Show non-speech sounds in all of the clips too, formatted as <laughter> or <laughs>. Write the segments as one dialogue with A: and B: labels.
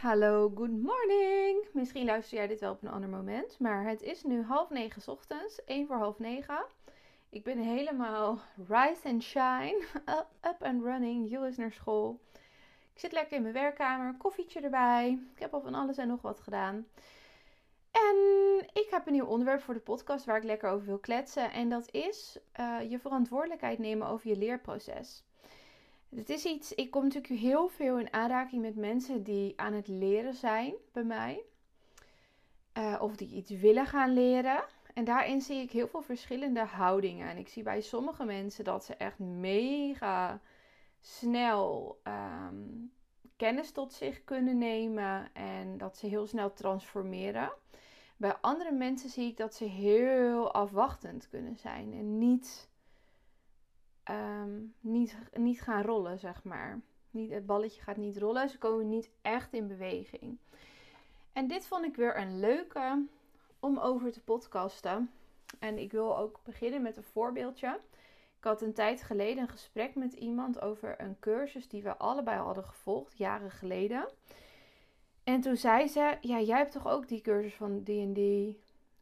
A: Hallo, good morning. Misschien luister jij dit wel op een ander moment, maar het is nu half negen ochtends, één voor half negen. Ik ben helemaal rise and shine, <laughs> up and running. Jules is naar school. Ik zit lekker in mijn werkkamer, koffietje erbij. Ik heb al van alles en nog wat gedaan. En ik heb een nieuw onderwerp voor de podcast waar ik lekker over wil kletsen. En dat is uh, je verantwoordelijkheid nemen over je leerproces. Het is iets, ik kom natuurlijk heel veel in aanraking met mensen die aan het leren zijn bij mij. Uh, of die iets willen gaan leren. En daarin zie ik heel veel verschillende houdingen. En ik zie bij sommige mensen dat ze echt mega snel um, kennis tot zich kunnen nemen. En dat ze heel snel transformeren. Bij andere mensen zie ik dat ze heel afwachtend kunnen zijn. En niet um, niet, niet gaan rollen, zeg maar. Niet, het balletje gaat niet rollen, ze komen niet echt in beweging. En dit vond ik weer een leuke om over te podcasten. En ik wil ook beginnen met een voorbeeldje. Ik had een tijd geleden een gesprek met iemand over een cursus die we allebei hadden gevolgd, jaren geleden. En toen zei ze: Ja, jij hebt toch ook die cursus van DD?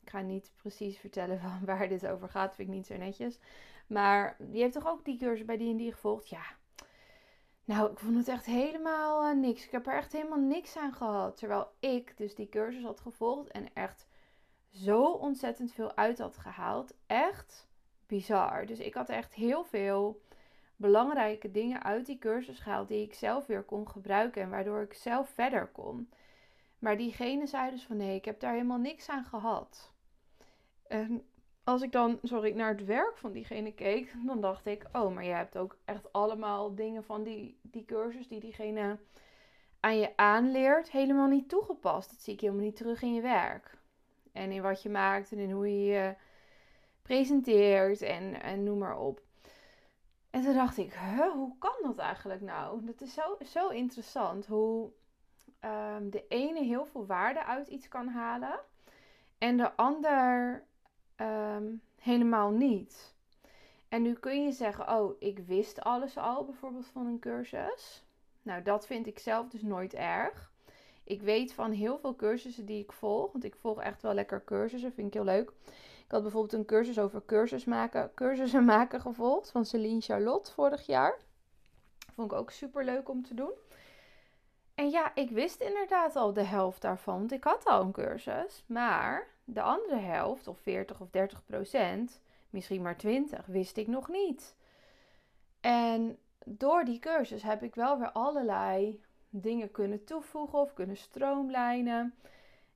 A: Ik ga niet precies vertellen <laughs> van waar dit over gaat, vind ik niet zo netjes. Maar die heeft toch ook die cursus bij die en die gevolgd? Ja. Nou, ik vond het echt helemaal uh, niks. Ik heb er echt helemaal niks aan gehad. Terwijl ik dus die cursus had gevolgd en echt zo ontzettend veel uit had gehaald. Echt bizar. Dus ik had echt heel veel belangrijke dingen uit die cursus gehaald die ik zelf weer kon gebruiken en waardoor ik zelf verder kon. Maar diegene zei dus van nee, ik heb daar helemaal niks aan gehad. En als ik dan, sorry, naar het werk van diegene keek, dan dacht ik, oh, maar je hebt ook echt allemaal dingen van die, die cursus die diegene aan je aanleert, helemaal niet toegepast. Dat zie ik helemaal niet terug in je werk. En in wat je maakt en in hoe je je presenteert en, en noem maar op. En toen dacht ik, huh, hoe kan dat eigenlijk nou? Dat is zo, zo interessant hoe um, de ene heel veel waarde uit iets kan halen en de ander um, helemaal niet. En nu kun je zeggen, oh, ik wist alles al, bijvoorbeeld van een cursus. Nou, dat vind ik zelf dus nooit erg. Ik weet van heel veel cursussen die ik volg, want ik volg echt wel lekker cursussen, vind ik heel leuk. Ik had bijvoorbeeld een cursus over cursus maken, cursussen <laughs> maken gevolgd van Celine Charlotte vorig jaar. Vond ik ook super leuk om te doen. En ja, ik wist inderdaad al de helft daarvan, want ik had al een cursus. Maar de andere helft, of 40 of 30 procent, misschien maar 20, wist ik nog niet. En door die cursus heb ik wel weer allerlei dingen kunnen toevoegen of kunnen stroomlijnen.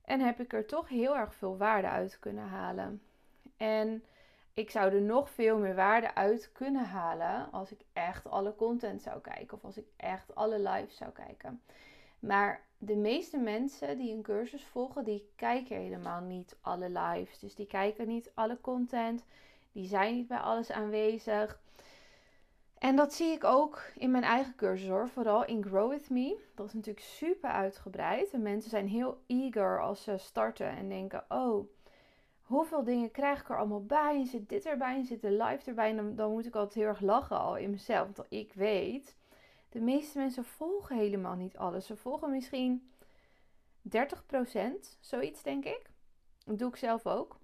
A: En heb ik er toch heel erg veel waarde uit kunnen halen. En ik zou er nog veel meer waarde uit kunnen halen als ik echt alle content zou kijken of als ik echt alle lives zou kijken. Maar de meeste mensen die een cursus volgen, die kijken helemaal niet alle lives. Dus die kijken niet alle content. Die zijn niet bij alles aanwezig. En dat zie ik ook in mijn eigen cursus hoor. Vooral in Grow With Me. Dat is natuurlijk super uitgebreid. En mensen zijn heel eager als ze starten en denken: oh, hoeveel dingen krijg ik er allemaal bij? En zit dit erbij en zit de live erbij. En dan, moet ik altijd heel erg lachen al in mezelf. Want ik weet de meeste mensen volgen helemaal niet alles. Ze volgen misschien 30%, zoiets denk ik. Dat doe ik zelf ook.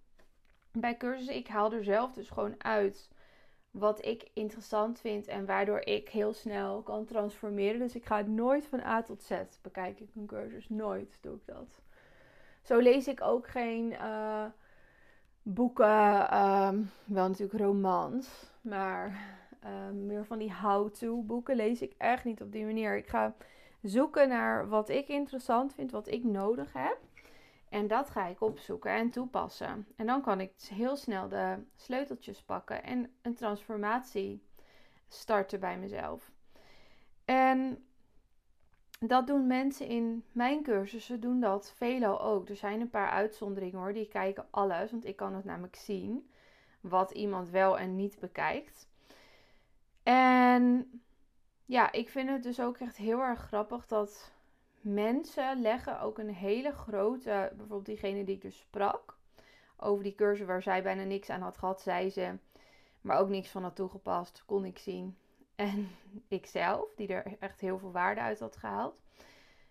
A: Bij cursussen, ik haal er zelf dus gewoon uit wat ik interessant vind en waardoor ik heel snel kan transformeren. Dus ik ga nooit van A tot Z bekijken. Ik een cursus, nooit doe ik dat. Zo lees ik ook geen uh, boeken, ehm, wel natuurlijk romans, maar Ehm, meer van die how-to boeken lees ik echt niet op die manier. Ik ga zoeken naar wat ik interessant vind, wat ik nodig heb. En dat ga ik opzoeken en toepassen. En dan kan ik heel snel de sleuteltjes pakken en een transformatie starten bij mezelf. En dat doen mensen in mijn cursussen, doen dat veelal ook. Er zijn een paar uitzonderingen hoor, die kijken alles, want ik kan het namelijk zien wat iemand wel en niet bekijkt. En ja, ik vind het dus ook echt heel erg grappig dat mensen leggen ook een hele grote, bijvoorbeeld diegene die ik dus sprak, over die cursus waar zij bijna niks aan had gehad, zei ze, maar ook niks van had toegepast, kon ik zien. En <laughs> ikzelf, die er echt heel veel waarde uit had gehaald.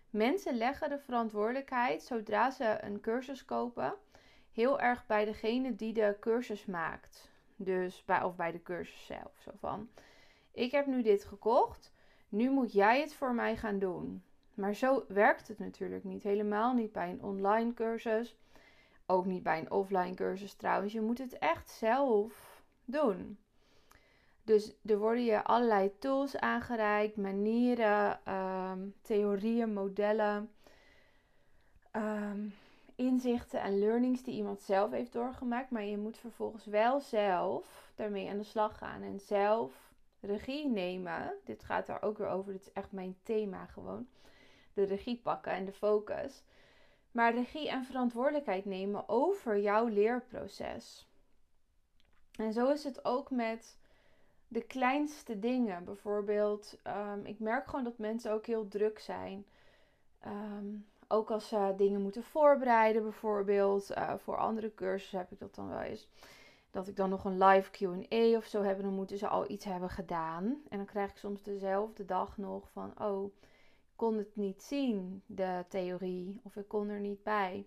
A: Mensen leggen de verantwoordelijkheid zodra ze een cursus kopen heel erg bij degene die de cursus maakt. Dus bij, of bij de cursus zelf. Zo van: Ik heb nu dit gekocht, nu moet jij het voor mij gaan doen. Maar zo werkt het natuurlijk niet. Helemaal niet bij een online cursus. Ook niet bij een offline cursus trouwens. Je moet het echt zelf doen. Dus er worden je allerlei tools aangereikt, manieren, ehm, theorieën, modellen, um, inzichten en learnings die iemand zelf heeft doorgemaakt. Maar je moet vervolgens wel zelf daarmee aan de slag gaan en zelf regie nemen. Dit gaat daar ook weer over. Dit is echt mijn thema gewoon. De regie pakken en de focus. Maar regie en verantwoordelijkheid nemen over jouw leerproces. En zo is het ook met de kleinste dingen. Bijvoorbeeld, um, ik merk gewoon dat mensen ook heel druk zijn. Um, ook als ze dingen moeten voorbereiden, bijvoorbeeld. Uh, voor andere cursussen heb ik dat dan wel eens. Dat ik dan nog een live QA of zo heb. Dan moeten ze al iets hebben gedaan. En dan krijg ik soms dezelfde dag nog van: Oh, ik kon het niet zien, de theorie. Of ik kon er niet bij.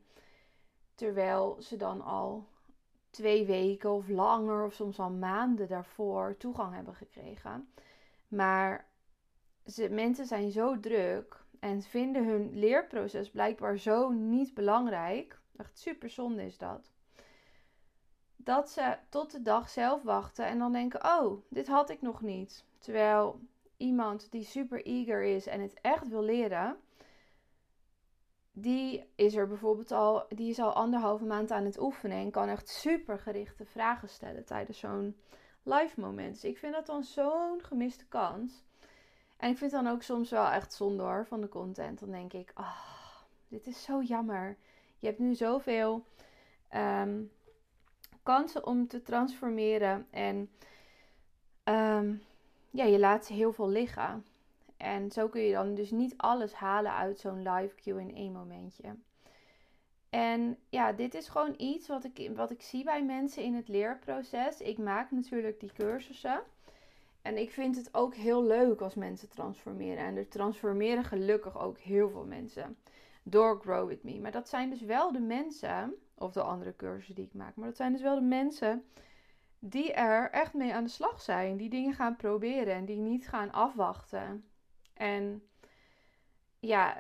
A: Terwijl ze dan al twee weken of langer, of soms al maanden daarvoor toegang hebben gekregen. Maar ze, mensen zijn zo druk en vinden hun leerproces blijkbaar zo niet belangrijk. Echt super zonde is dat. Dat ze tot de dag zelf wachten en dan denken: Oh, dit had ik nog niet. Terwijl iemand die super eager is en het echt wil leren, die is er bijvoorbeeld al, die is al anderhalve maand aan het oefenen en kan echt super gerichte vragen stellen tijdens zo'n live moment. Dus ik vind dat dan zo'n gemiste kans. En ik vind dan ook soms wel echt zonde hoor van de content. Dan denk ik, oh, dit is zo jammer. Je hebt nu zoveel um, kansen om te transformeren. En um, ja, je laat heel veel liggen. En zo kun je dan dus niet alles halen uit zo'n live QA momentje. En ja, dit is gewoon iets wat ik, wat ik zie bij mensen in het leerproces. Ik maak natuurlijk die cursussen. En ik vind het ook heel leuk als mensen transformeren. En er transformeren gelukkig ook heel veel mensen door Grow With Me. Maar dat zijn dus wel de mensen, of de andere cursussen die ik maak, maar dat zijn dus wel de mensen die er echt mee aan de slag zijn. Die dingen gaan proberen en die niet gaan afwachten. En ja,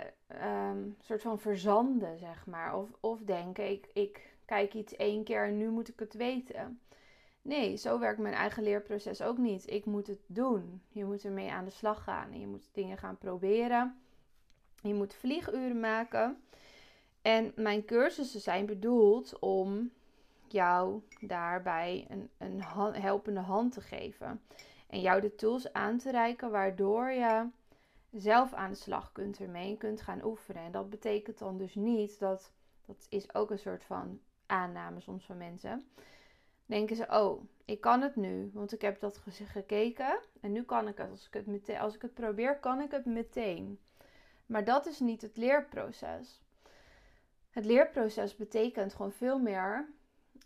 A: um, soort van verzanden, zeg maar. Of, of denken, ik, ik kijk iets één keer en nu moet ik het weten. Nee, zo werkt mijn eigen leerproces ook niet. Ik moet het doen. Je moet ermee aan de slag gaan. Je moet dingen gaan proberen. Je moet vlieguren maken. En mijn cursussen zijn bedoeld om jou daarbij een, een helpende hand te geven. En jou de tools aan te reiken waardoor je zelf aan de slag kunt ermee en kunt gaan oefenen. En dat betekent dan dus niet dat, dat is ook een soort van aanname soms van mensen denken ze, oh, ik kan het nu, want ik heb dat gekeken en nu kan ik het. Als ik het, meteen, als ik het probeer, kan ik het meteen. Maar dat is niet het leerproces. Het leerproces betekent gewoon veel meer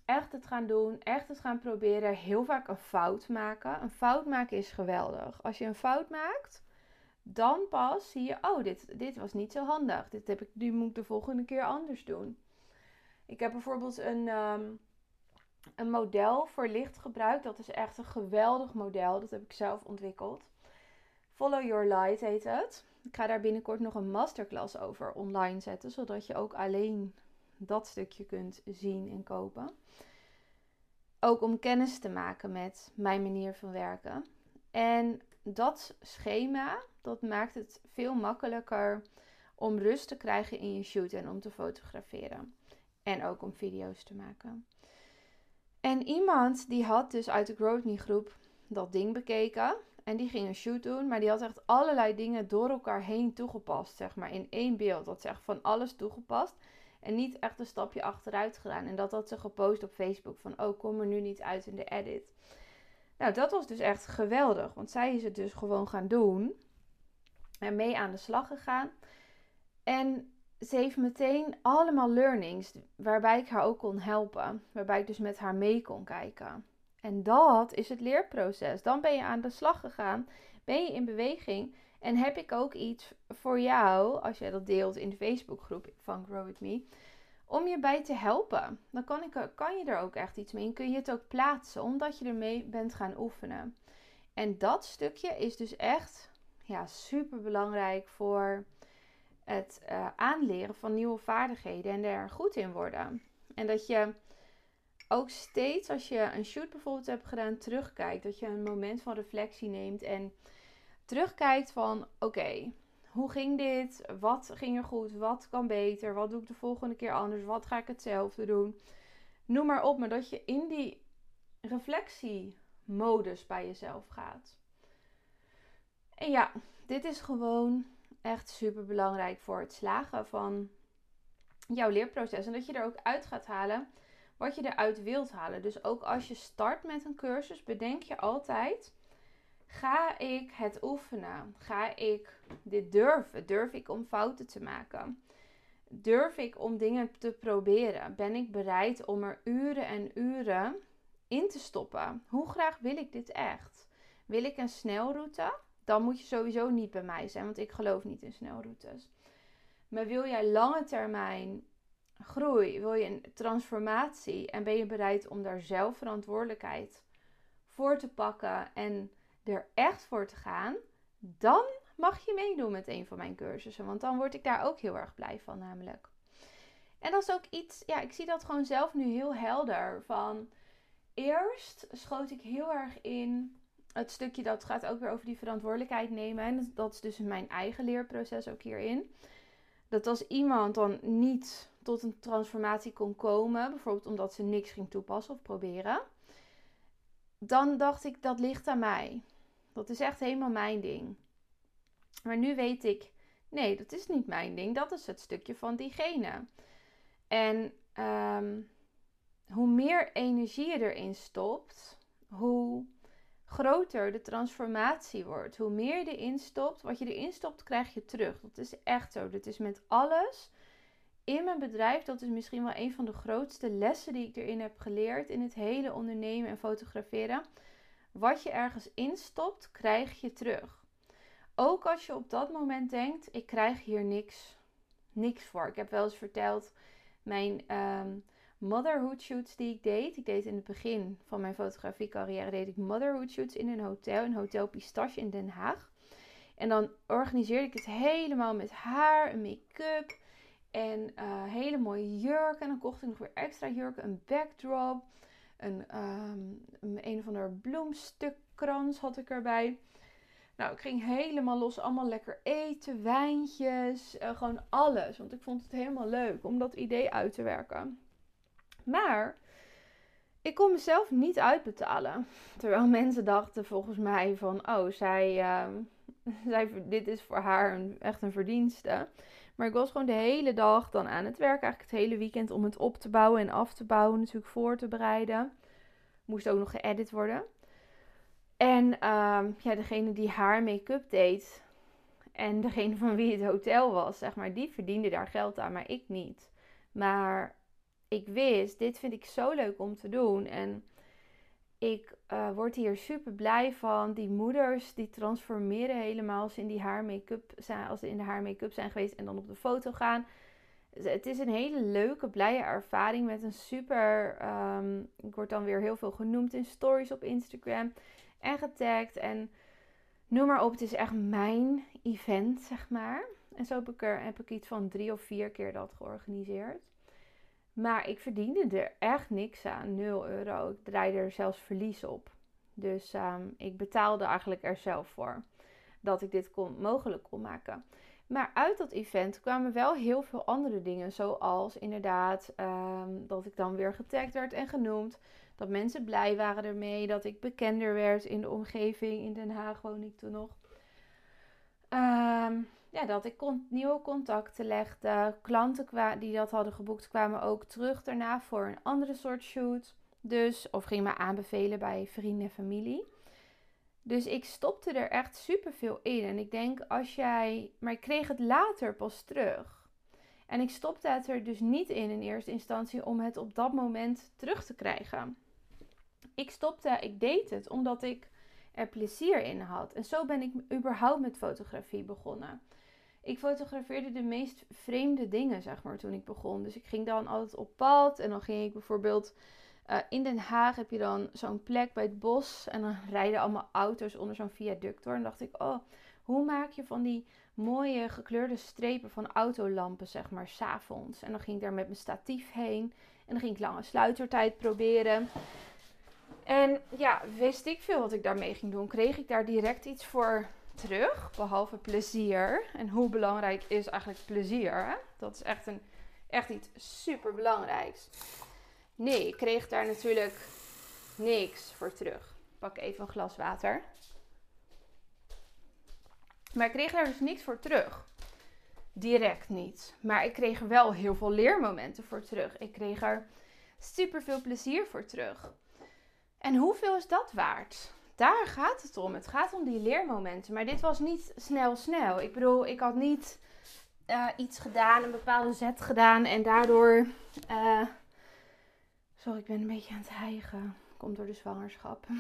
A: echt het gaan doen, echt het gaan proberen, heel vaak een fout maken. Een fout maken is geweldig. Als je een fout maakt, dan pas zie je, oh, dit, dit was niet zo handig. Dit heb ik, nu moet ik de volgende keer anders doen. Ik heb bijvoorbeeld een, ehm, een model voor licht gebruikt. Dat is echt een geweldig model. Dat heb ik zelf ontwikkeld. Follow Your Light heet het. Ik ga daar binnenkort nog een masterclass over online zetten, zodat je ook alleen dat stukje kunt zien en kopen. Ook om kennis te maken met mijn manier van werken. En dat schema, dat maakt het veel makkelijker om rust te krijgen in je shoot en om te fotograferen. En ook om video's te maken. En iemand die had dus uit de Growth groep dat ding bekeken. En die ging een shoot doen. Maar die had echt allerlei dingen door elkaar heen toegepast. Zeg maar in één beeld. Dat ze echt van alles toegepast. En niet echt een stapje achteruit gedaan. En dat had ze gepost op Facebook. Van oh, kom er nu niet uit in de edit. Nou, dat was dus echt geweldig. Want zij is het dus gewoon gaan doen. En mee aan de slag gegaan. En ze heeft meteen allemaal learnings waarbij ik haar ook kon helpen. Waarbij ik dus met haar mee kon kijken. En dat is het leerproces. Dan ben je aan de slag gegaan, ben je in beweging En heb ik ook iets voor jou, als jij dat deelt in de Facebookgroep van Grow With Me, om je bij te helpen. Dan kan, ik, kan je er ook echt iets mee kun je het ook plaatsen, omdat je ermee bent gaan oefenen. En dat stukje is dus echt ja, super belangrijk voor het uh, aanleren van nieuwe vaardigheden en er goed in worden. En dat je ook steeds als je een shoot bijvoorbeeld hebt gedaan, terugkijkt. Dat je een moment van reflectie neemt en terugkijkt van oké, hoe ging dit? Wat ging er goed? Wat kan beter? Wat doe ik de volgende keer anders? Wat ga ik hetzelfde doen? Noem maar op, maar dat je in die reflectiemodus bij jezelf gaat. En ja, dit is gewoon echt super belangrijk voor het slagen van jouw leerproces. En dat je er ook uit gaat halen wat je eruit wilt halen. Dus ook als je start met een cursus, bedenk je altijd: ga ik het oefenen? Ga ik dit durven? Durf ik om fouten te maken? Durf ik om dingen te proberen? Ben ik bereid om er uren en uren in te stoppen? Hoe graag wil ik dit echt? Wil ik een snelroute? Dan moet je sowieso niet bij mij zijn, want ik geloof niet in snelroutes. Maar wil jij lange termijn groei, wil je een transformatie en ben je bereid om daar zelf verantwoordelijkheid voor te pakken en er echt voor te gaan, dan mag je meedoen met een van mijn cursussen. Want dan word ik daar ook heel erg blij van, namelijk. En dat is ook iets, ja, ik zie dat gewoon zelf nu heel helder. Van eerst schoot ik heel erg in het stukje dat gaat ook weer over die verantwoordelijkheid nemen. En dat is dus mijn eigen leerproces ook hierin. Dat als iemand dan niet tot een transformatie kon komen, bijvoorbeeld omdat ze niks ging toepassen of proberen, dan dacht ik dat ligt aan mij. Dat is echt helemaal mijn ding. Maar nu weet ik, nee, dat is niet mijn ding. Dat is het stukje van diegene. En ehm, hoe meer energie je erin stopt, hoe groter de transformatie wordt. Hoe meer je erin stopt, wat je erin stopt, krijg je terug. Dat is echt zo. Dat is met alles in mijn bedrijf. Dat is misschien wel een van de grootste lessen die ik erin heb geleerd in het hele ondernemen en fotograferen. Wat je ergens instopt, krijg je terug. Ook als je op dat moment denkt: ik krijg hier niks, niks voor. Ik heb wel eens verteld mijn ehm, motherhood shoots die ik deed. Ik deed in het begin van mijn fotografiecarrière deed ik motherhood shoots in een hotel, in Hotel Pistache in Den Haag. En dan organiseerde ik het helemaal met haar en make-up en uh, hele mooie jurken. En dan kocht ik nog weer extra jurken, een backdrop, een, um, een of bloemstukkrans had ik erbij. Nou, ik ging helemaal los, allemaal lekker eten, wijntjes, uh, gewoon alles. Want ik vond het helemaal leuk om dat idee uit te werken. Maar ik kon mezelf niet uitbetalen. <laughs> Terwijl mensen dachten volgens mij van, oh, zij, uh, <laughs> zij, dit is voor haar een, echt een verdienste. Maar ik was gewoon de hele dag dan aan het werk, eigenlijk het hele weekend, om het op te bouwen en af te bouwen, natuurlijk voor te bereiden. Moest ook nog geëdit worden. En um, ja, degene die haar make-up deed en degene van wie het hotel was, zeg maar, die verdiende daar geld aan, maar ik niet. Maar ik wist, dit vind ik zo leuk om te doen. En ik uh, word hier super blij van. Die moeders die transformeren helemaal als ze in die haar make-up zijn, als ze in de haar make-up zijn geweest en dan op de foto gaan. Het is een hele leuke, blije ervaring met een super. Um, ik word dan weer heel veel genoemd in stories op Instagram en getagd. En noem maar op, het is echt mijn event, zeg maar. En zo heb ik, er, heb ik iets van drie of vier keer dat georganiseerd. Maar ik verdiende er echt niks aan, 0 euro. Ik draaide er zelfs verlies op. Dus ehm, ik betaalde eigenlijk er zelf voor dat ik dit kon, mogelijk kon maken. Maar uit dat event kwamen wel heel veel andere dingen. Zoals inderdaad ehm, dat ik dan weer getagd werd en genoemd. Dat mensen blij waren ermee. Dat ik bekender werd in de omgeving. In Den Haag woon ik toen nog. Um, ja, dat ik nieuwe contacten legde. Klanten die dat hadden geboekt kwamen ook terug daarna voor een andere soort shoot. Dus, of ging me aanbevelen bij vrienden en familie. Dus ik stopte er echt super veel in. En ik denk als jij. Maar ik kreeg het later pas terug. En ik stopte het er dus niet in in eerste instantie om het op dat moment terug te krijgen. Ik stopte, ik deed het omdat ik er plezier in had. En zo ben ik überhaupt met fotografie begonnen. Ik fotografeerde de meest vreemde dingen, zeg maar, toen ik begon. Dus ik ging dan altijd op pad en dan ging ik bijvoorbeeld uh, in Den Haag heb je dan zo'n plek bij het bos en dan <laughs> rijden allemaal auto's onder zo'n viaduct door. En dacht ik, oh, hoe maak je van die mooie gekleurde strepen van autolampen, zeg maar, s'avonds? En dan ging ik daar met mijn statief heen en dan ging ik lange sluitertijd proberen. En ja, wist ik veel wat ik daarmee ging doen. Kreeg ik daar direct iets voor terug, behalve plezier. En hoe belangrijk is eigenlijk plezier? Hè? Dat is echt, een, echt iets super belangrijks. Nee, ik kreeg daar natuurlijk niks voor terug. Pak even een glas water. Maar ik kreeg daar dus niks voor terug. Direct niet. Maar ik kreeg er wel heel veel leermomenten voor terug. Ik kreeg er super veel plezier voor terug. En hoeveel is dat waard? Daar gaat het om. Het gaat om die leermomenten. Maar dit was niet snel, snel. Ik bedoel, ik had niet uh, iets gedaan, een bepaalde zet gedaan en daardoor. Uh, sorry, ik ben een beetje aan het hijgen. Komt door de zwangerschap. <laughs>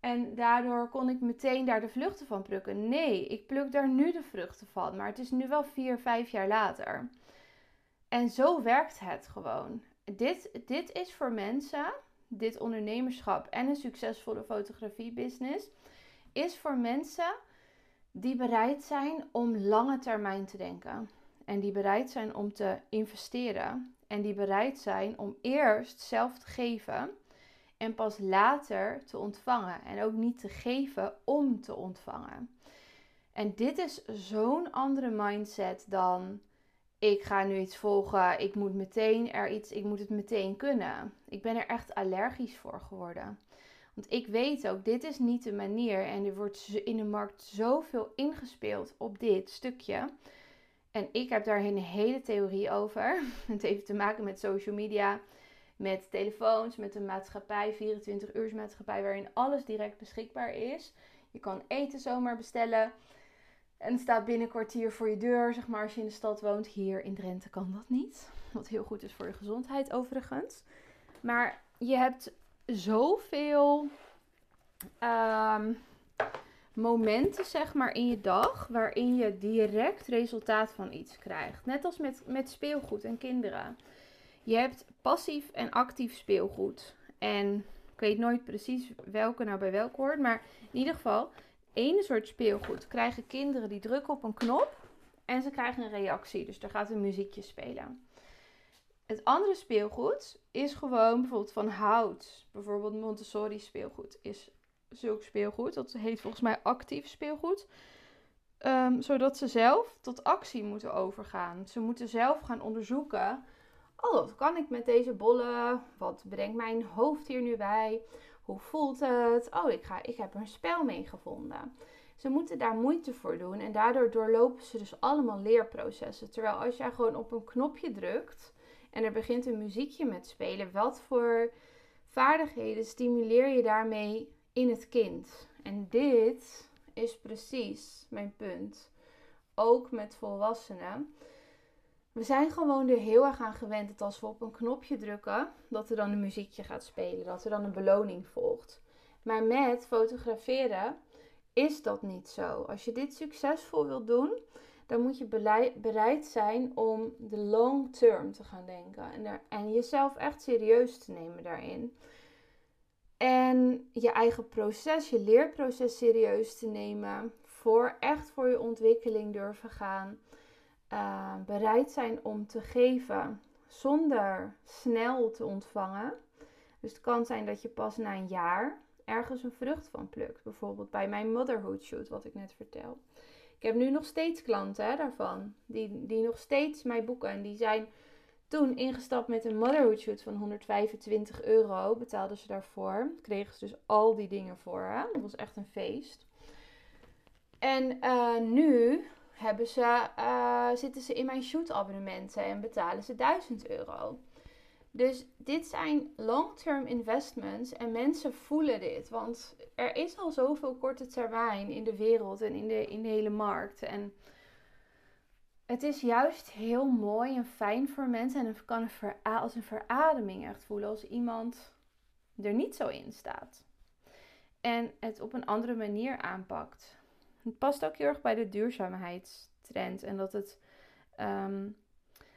A: En daardoor kon ik meteen daar de vruchten van plukken. Nee, ik pluk daar nu de vruchten van. Maar het is nu wel vier, vijf jaar later. En zo werkt het gewoon. Dit, dit is voor mensen dit ondernemerschap en een succesvolle fotografiebusiness is voor mensen die bereid zijn om lange termijn te denken. En die bereid zijn om te investeren. En die bereid zijn om eerst zelf te geven en pas later te ontvangen. En ook niet te geven om te ontvangen. En dit is zo'n andere mindset dan ik ga nu iets volgen, ik moet meteen er iets, ik moet het meteen kunnen. Ik ben er echt allergisch voor geworden. Want ik weet ook, dit is niet de manier en er wordt in de markt zoveel ingespeeld op dit stukje. En ik heb daar een hele theorie over. <laughs> Het heeft te maken met social media, met telefoons, met een maatschappij, 24 uur maatschappij, waarin alles direct beschikbaar is. Je kan eten zomaar bestellen. En staat binnen kwartier voor je deur, zeg maar, als je in de stad woont. Hier in Drenthe kan dat niet. Wat heel goed is voor je gezondheid overigens. Maar je hebt zoveel um, momenten, zeg maar, in je dag waarin je direct resultaat van iets krijgt. Net als met, met speelgoed en kinderen. Je hebt passief en actief speelgoed. En ik weet nooit precies welke nou bij welke hoort. Maar in ieder geval, ene soort speelgoed krijgen kinderen die drukken op een knop en ze krijgen een reactie. Dus er gaat een muziekje spelen. Het andere speelgoed is gewoon bijvoorbeeld van hout. Bijvoorbeeld Montessori speelgoed is zulk speelgoed. Dat heet volgens mij actief speelgoed. Um, zodat ze zelf tot actie moeten overgaan. Ze moeten zelf gaan onderzoeken. Oh, wat kan ik met deze bollen? Wat brengt mijn hoofd hier nu bij? Hoe voelt het? Oh, ik, ga, ik heb een spel mee gevonden. Ze moeten daar moeite voor doen en daardoor doorlopen ze dus allemaal leerprocessen. Terwijl als jij gewoon op een knopje drukt en er begint een muziekje met spelen, wat voor vaardigheden stimuleer je daarmee in het kind? En dit is precies mijn punt. Ook met volwassenen. We zijn gewoon er heel erg aan gewend dat als we op een knopje drukken, dat er dan een muziekje gaat spelen, dat er dan een beloning volgt. Maar met fotograferen is dat niet zo. Als je dit succesvol wilt doen, dan moet je bereid zijn om de long term te gaan denken en, en jezelf echt serieus te nemen daarin. En je eigen proces, je leerproces serieus te nemen. Voor echt voor je ontwikkeling durven gaan. Eh, bereid zijn om te geven zonder snel te ontvangen. Dus het kan zijn dat je pas na een jaar ergens een vrucht van plukt. Bijvoorbeeld bij mijn motherhood shoot, wat ik net vertel. Ik heb nu nog steeds klanten hè, daarvan, die, die nog steeds mij boeken. En die zijn toen ingestapt met een motherhood shoot van 125 euro. Betaalden ze daarvoor. Kregen ze dus al die dingen voor. Hè? Dat was echt een feest. En uh, nu hebben ze, uh, zitten ze in mijn shoot-abonnementen en betalen ze 1000 euro. Dus dit zijn long-term investments en mensen voelen dit. Want er is al zoveel korte termijn in de wereld en in de, in de hele markt. En het is juist heel mooi en fijn voor mensen. En het kan een als een verademing echt voelen als iemand er niet zo in staat. en het op een andere manier aanpakt. Het past ook heel erg bij de duurzaamheidstrend en dat het um,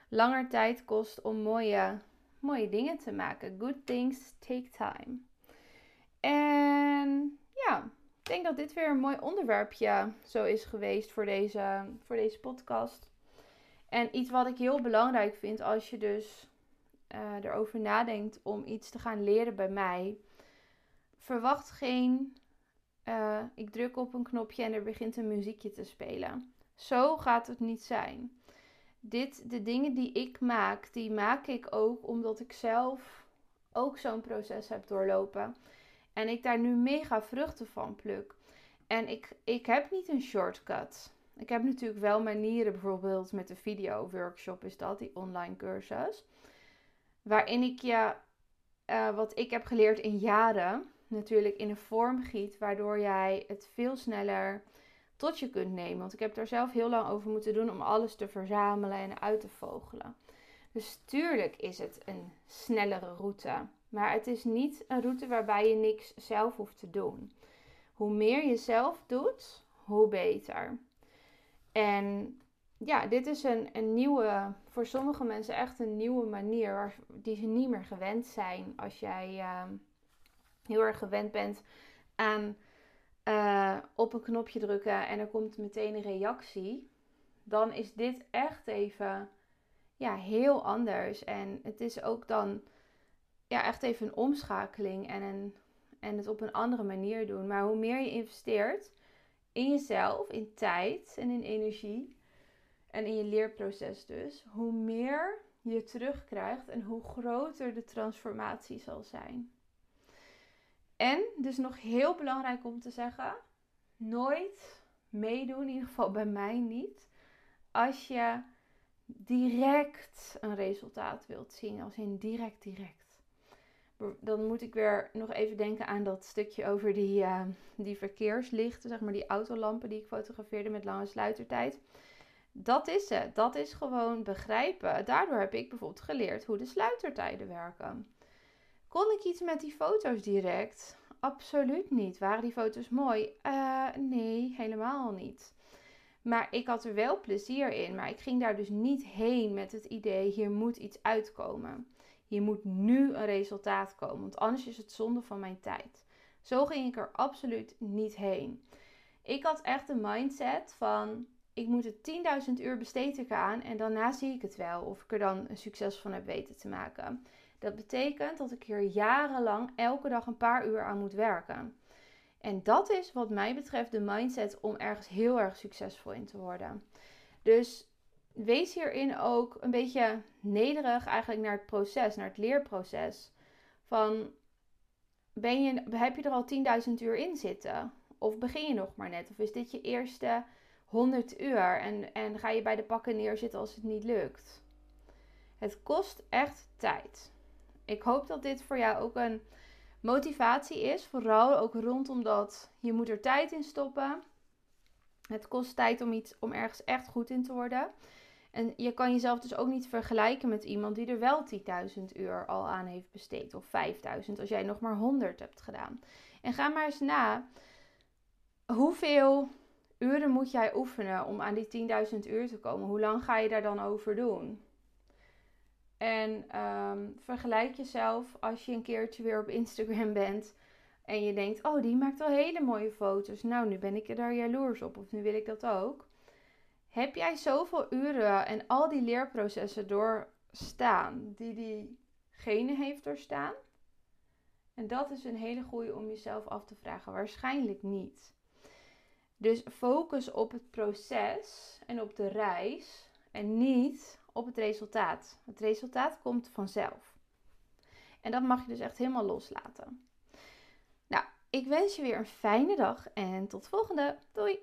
A: langer tijd kost om mooie, mooie dingen te maken. Good things take time. En ja, ik denk dat dit weer een mooi onderwerpje zo is geweest voor deze, voor deze podcast. En iets wat ik heel belangrijk vind als je dus uh, erover nadenkt om iets te gaan leren bij mij. Verwacht geen, uh, ik druk op een knopje en er begint een muziekje te spelen. Zo gaat het niet zijn. Dit, de dingen die ik maak, die maak ik ook omdat ik zelf ook zo'n proces heb doorlopen. En ik daar nu mega vruchten van pluk. En ik, ik heb niet een shortcut. Ik heb natuurlijk wel manieren, bijvoorbeeld met de video workshop is dat, die online cursus. Waarin ik je uh, wat ik heb geleerd in jaren natuurlijk in een vorm giet, waardoor jij het veel sneller tot je kunt nemen. Want ik heb daar zelf heel lang over moeten doen om alles te verzamelen en uit te vogelen. Dus tuurlijk is het een snellere route. Maar het is niet een route waarbij je niks zelf hoeft te doen. Hoe meer je zelf doet, hoe beter. En ja, dit is een, een nieuwe, voor sommige mensen echt een nieuwe manier die ze niet meer gewend zijn. Als jij ehm, heel erg gewend bent aan uh, op een knopje drukken en er komt meteen een reactie, dan is dit echt even ja, heel anders. En het is ook dan ja, echt even een omschakeling en, een, en het op een andere manier doen. Maar hoe meer je investeert in jezelf, in tijd en in energie en in je leerproces dus, hoe meer je terugkrijgt en hoe groter de transformatie zal zijn. En, dus nog heel belangrijk om te zeggen, nooit meedoen, in ieder geval bij mij niet, als je direct een resultaat wilt zien, als in direct, direct. Dan moet ik weer nog even denken aan dat stukje over die, uh, die verkeerslichten, zeg maar die autolampen die ik fotografeerde met lange sluitertijd. Dat is het. Dat is gewoon begrijpen. Daardoor heb ik bijvoorbeeld geleerd hoe de sluitertijden werken. Kon ik iets met die foto's direct? Absoluut niet. Waren die foto's mooi? Uh, nee, helemaal niet. Maar ik had er wel plezier in. Maar ik ging daar dus niet heen met het idee: hier moet iets uitkomen. Hier moet nu een resultaat komen. Want anders is het zonde van mijn tijd. Zo ging ik er absoluut niet heen. Ik had echt de mindset van: ik moet er 10.000 uur besteed aan. En daarna zie ik het wel. Of ik er dan een succes van heb weten te maken. Dat betekent dat ik hier jarenlang elke dag een paar uur aan moet werken. En dat is wat mij betreft de mindset om ergens heel erg succesvol in te worden. Dus wees hierin ook een beetje nederig eigenlijk naar het proces, naar het leerproces. Van ben je, heb je er al 10.000 uur in zitten? Of begin je nog maar net? Of is dit je eerste 100 uur en, en ga je bij de pakken neerzitten als het niet lukt? Het kost echt tijd ik hoop dat dit voor jou ook een motivatie is. Vooral ook rondom dat je moet er tijd in stoppen. Het kost tijd om, iets, om ergens echt goed in te worden. En je kan jezelf dus ook niet vergelijken met iemand die er wel 10.000 uur al aan heeft besteed. Of 5.000 als jij nog maar 100 hebt gedaan. En ga maar eens na. Hoeveel uren moet jij oefenen om aan die 10.000 uur te komen? Hoe lang ga je daar dan over doen? En um, vergelijk jezelf als je een keertje weer op Instagram bent. En je denkt, oh, die maakt wel hele mooie foto's. Nou, nu ben ik er daar jaloers op. Of nu wil ik dat ook. Heb jij zoveel uren en al die leerprocessen doorstaan die diegene heeft doorstaan? En dat is een hele goede om jezelf af te vragen. Waarschijnlijk niet. Dus focus op het proces en op de reis en niet op het resultaat. Het resultaat komt vanzelf. En dat mag je dus echt helemaal loslaten. Nou, ik wens je weer een fijne dag en tot volgende. Doei!